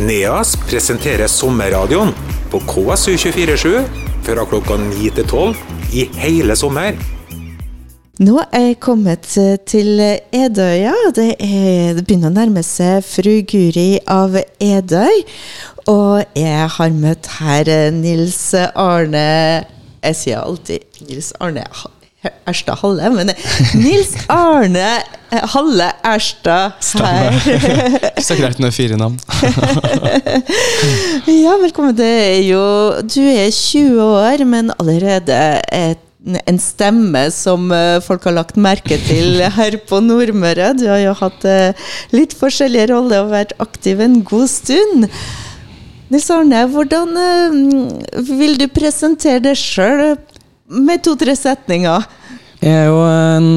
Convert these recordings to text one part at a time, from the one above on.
NEAS presenterer sommerradioen på KSU247 fra klokka 9 til 12 i hele sommer. Nå er jeg kommet eh, til Edøya. Det, er, det begynner å nærme seg fru Guri av Edøy. Og jeg har møtt her eh, Nils Arne Jeg sier alltid Nils Arne Erstad Halle, men Nils Arne Halle Erstad her. Så greit med fire navn. ja, velkommen. Det er jo Du er 20 år, men allerede et en stemme som eh, folk har lagt merke til her på Nordmøre. Du har jo hatt eh, litt forskjellige roller og vært aktiv en god stund. Nils Arne, hvordan eh, vil du presentere deg sjøl med to-tre setninger? Jeg er jo en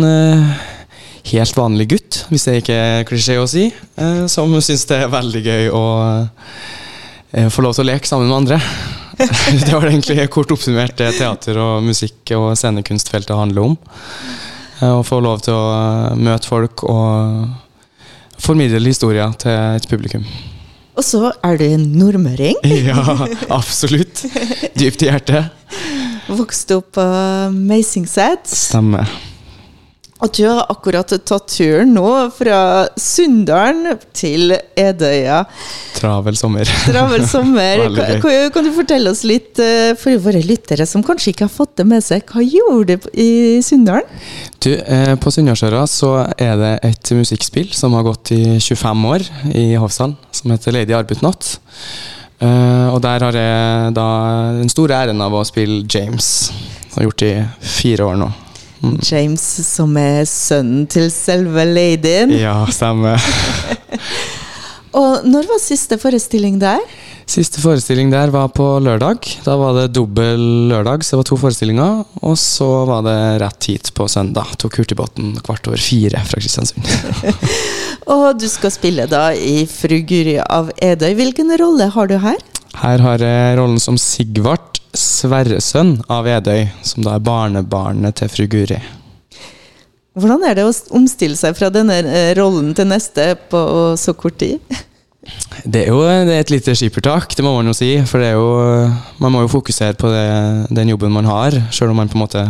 helt vanlig gutt, hvis det ikke er klisjé å si, som syns det er veldig gøy å få lov til å leke sammen med andre. det var egentlig kort oppsummert det teater og musikk og scenekunstfeltet handler om. Eh, å få lov til å eh, møte folk og formidle historier til et publikum. Og så er du nordmøring. ja, absolutt. Dypt i hjertet. Vokste opp på Meisingset. Stemmer. At du har akkurat tatt turen nå fra Sunndalen til Edøya. Travel sommer. Travel sommer. kan, kan, du fortelle oss litt, eh, for våre lyttere som kanskje ikke har fått det med seg, hva gjorde du i Sunndalen? Du, eh, På Sunndalsøra så er det et musikkspill som har gått i 25 år i Hovsdal, som heter Lady Arbutnatt. Uh, og der har jeg da den store æren av å spille James. Har gjort det i fire år nå. Mm. James, som er sønnen til selve ladyen. Ja, stemmer. og når var siste forestilling der? Siste forestilling der var på lørdag. Da var det dobbel lørdag, så det var to forestillinger. Og så var det rett hit på søndag. Tok hurtigbåten kvart over fire fra Kristiansund. og du skal spille da i Fru Guri av Edøy. Hvilken rolle har du her? Her har jeg rollen som Sigvart Sverresønn av Edøy, som da er barnebarnet til fru Guri. Hvordan er det å omstille seg fra denne eh, rollen til neste på så kort tid? Det er jo det er et lite skippertak, det må man jo si. For jo, man må jo fokusere på det, den jobben man har, sjøl om man på en måte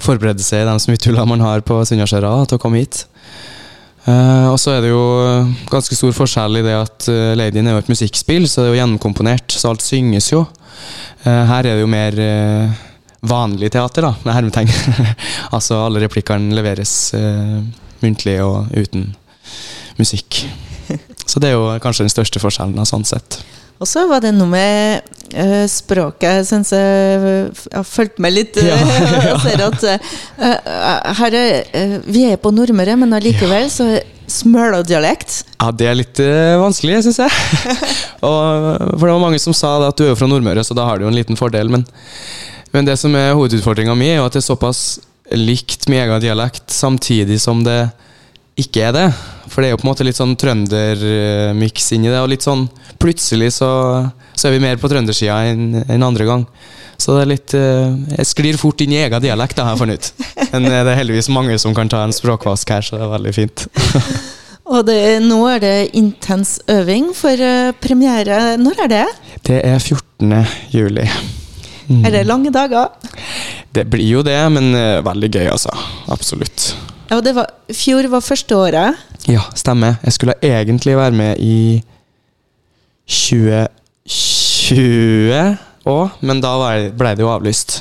forbereder seg i de smutthullene man har på Sunnasjøra til å komme hit. Uh, og så er det jo ganske stor forskjell i det at uh, Ladyen er jo et musikkspill, så det er jo gjennomkomponert, så alt synges jo. Uh, her er det jo mer vanlig teater, da, med hermetegn. altså alle replikkene leveres muntlig og uten musikk. Så det er jo kanskje den største forskjellen, sånn sett. Og så var det noe med uh, språket. Jeg syns jeg har fulgt med litt. Ja, ja. ser at uh, her er, Vi er på Nordmøre, men allikevel ja. så smøladialekt. Ja, det er litt uh, vanskelig, syns jeg. og, for det var mange som sa at du er jo fra Nordmøre, så da har du jo en liten fordel. Men, men det som er hovedutfordringa mi, er jo at det er såpass likt min egen dialekt, samtidig som det ikke er det. For det er jo på en måte litt sånn trøndermiks inni det. Og litt sånn plutselig så, så er vi mer på trøndersida enn en andre gang. Så det er litt uh, Jeg sklir fort inn i egen dialekt, da, har jeg funnet ut. Men det er heldigvis mange som kan ta en språkvask her, så det er veldig fint. Og det, nå er det intens øving for uh, premiere. Når er det? Det er 14. juli. Mm. Er det lange dager? Det blir jo det, men veldig gøy, altså. Absolutt. Ja, det var, Fjor var første året. Ja, stemmer. Jeg skulle egentlig være med i 2020 òg, men da ble det jo avlyst.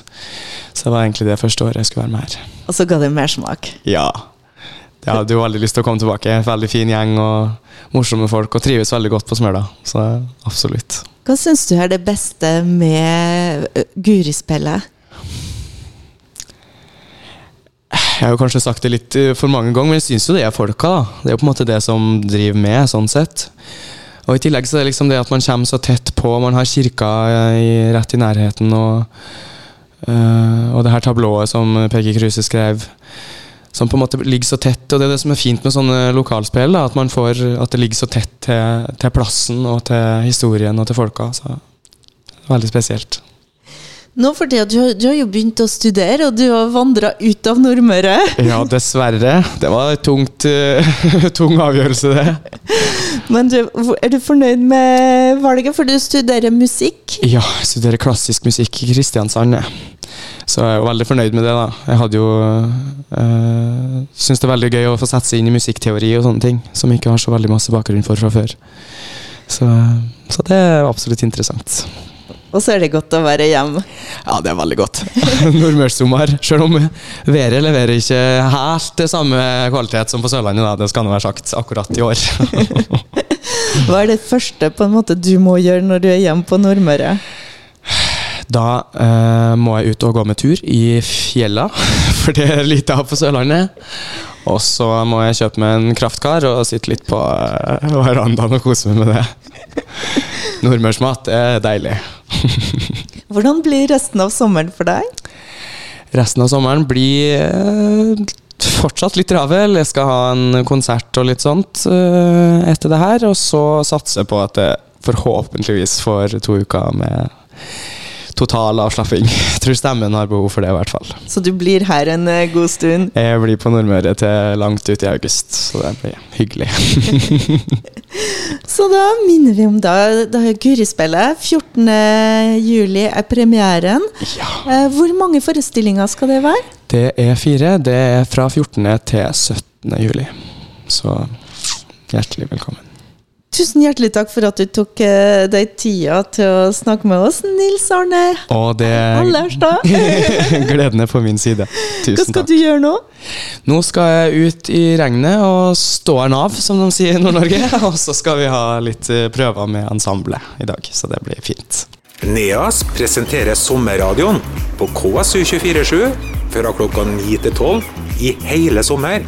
Så det var egentlig det første året jeg skulle være med her. Og så ga det mersmak? Ja. Jeg hadde jo veldig lyst til å komme tilbake. Veldig fin gjeng og morsomme folk, og trives veldig godt på Smøla. Så absolutt. Hva syns du er det beste med Guri-spillet? Jeg har jo kanskje sagt det litt eh, for mange ganger, men jeg syns jo det er folka. da. Det er jo på en måte det som driver med, sånn sett. Og I tillegg så er det liksom det at man kommer så tett på. Man har kirka i, rett i nærheten. Og, øh, og det her tablået som Peggy Kruse skrev, som på en måte ligger så tett. Og det er det som er fint med sånne lokalspill, da, at man får, at det ligger så tett til, til plassen og til historien og til folka. Så veldig spesielt. Nå for du, du har jo begynt å studere, og du har vandra ut av Nordmøre. Ja, dessverre. Det var en tungt, eh, tung avgjørelse, det. Men du, er du fornøyd med valget, for du studerer musikk? Ja, jeg studerer klassisk musikk i Kristiansand. Så jeg er jo veldig fornøyd med det. da. Jeg hadde jo øh, Syns det er veldig gøy å få sette seg inn i musikkteori og sånne ting, som jeg ikke har så veldig masse bakgrunn for fra før. Så, så det er absolutt interessant. Og så er det godt å være hjemme. Ja, det er veldig godt. Nordmørssommer. Selv om været leverer ikke helt det samme kvalitet som på Sørlandet, da. det skal nå være sagt akkurat i år. Hva er det første på en måte du må gjøre når du er hjemme på Nordmøre? Da eh, må jeg ut og gå med tur i fjella, for det er lite av på Sørlandet. Og så må jeg kjøpe meg en kraftkar og sitte litt på eh, verandaen og kose meg med det. Nordmørsmat er deilig. Hvordan blir resten av sommeren for deg? Resten av sommeren blir eh, fortsatt litt travel. Jeg skal ha en konsert og litt sånt eh, etter det her. Og så satse på at jeg forhåpentligvis får to uker med total avslapping. Jeg tror stemmen har behov for det, i hvert fall. Så du blir her en eh, god stund. Jeg blir på Nordmøre til langt ut i august, så det blir hyggelig. Så da minner vi om da, da Gurispillet. 14. juli er premieren. Ja. Eh, Hvor mange forestillinger skal det være? Det er fire. Det er fra 14. til 17. juli. Så hjertelig velkommen. Tusen hjertelig takk for at du tok uh, deg tida til å snakke med oss, Nils Arne Og det Allerstad. Gleden er på min side. Hva skal takk. du gjøre nå? Nå skal jeg ut i regnet og stå en av, som de sier i Nord-Norge. Og så skal vi ha litt eh, prøver med ensemblet i dag, så det blir fint. NEAS presenterer sommerradioen på KSU247 fra klokka 9 til 12 i hele sommer.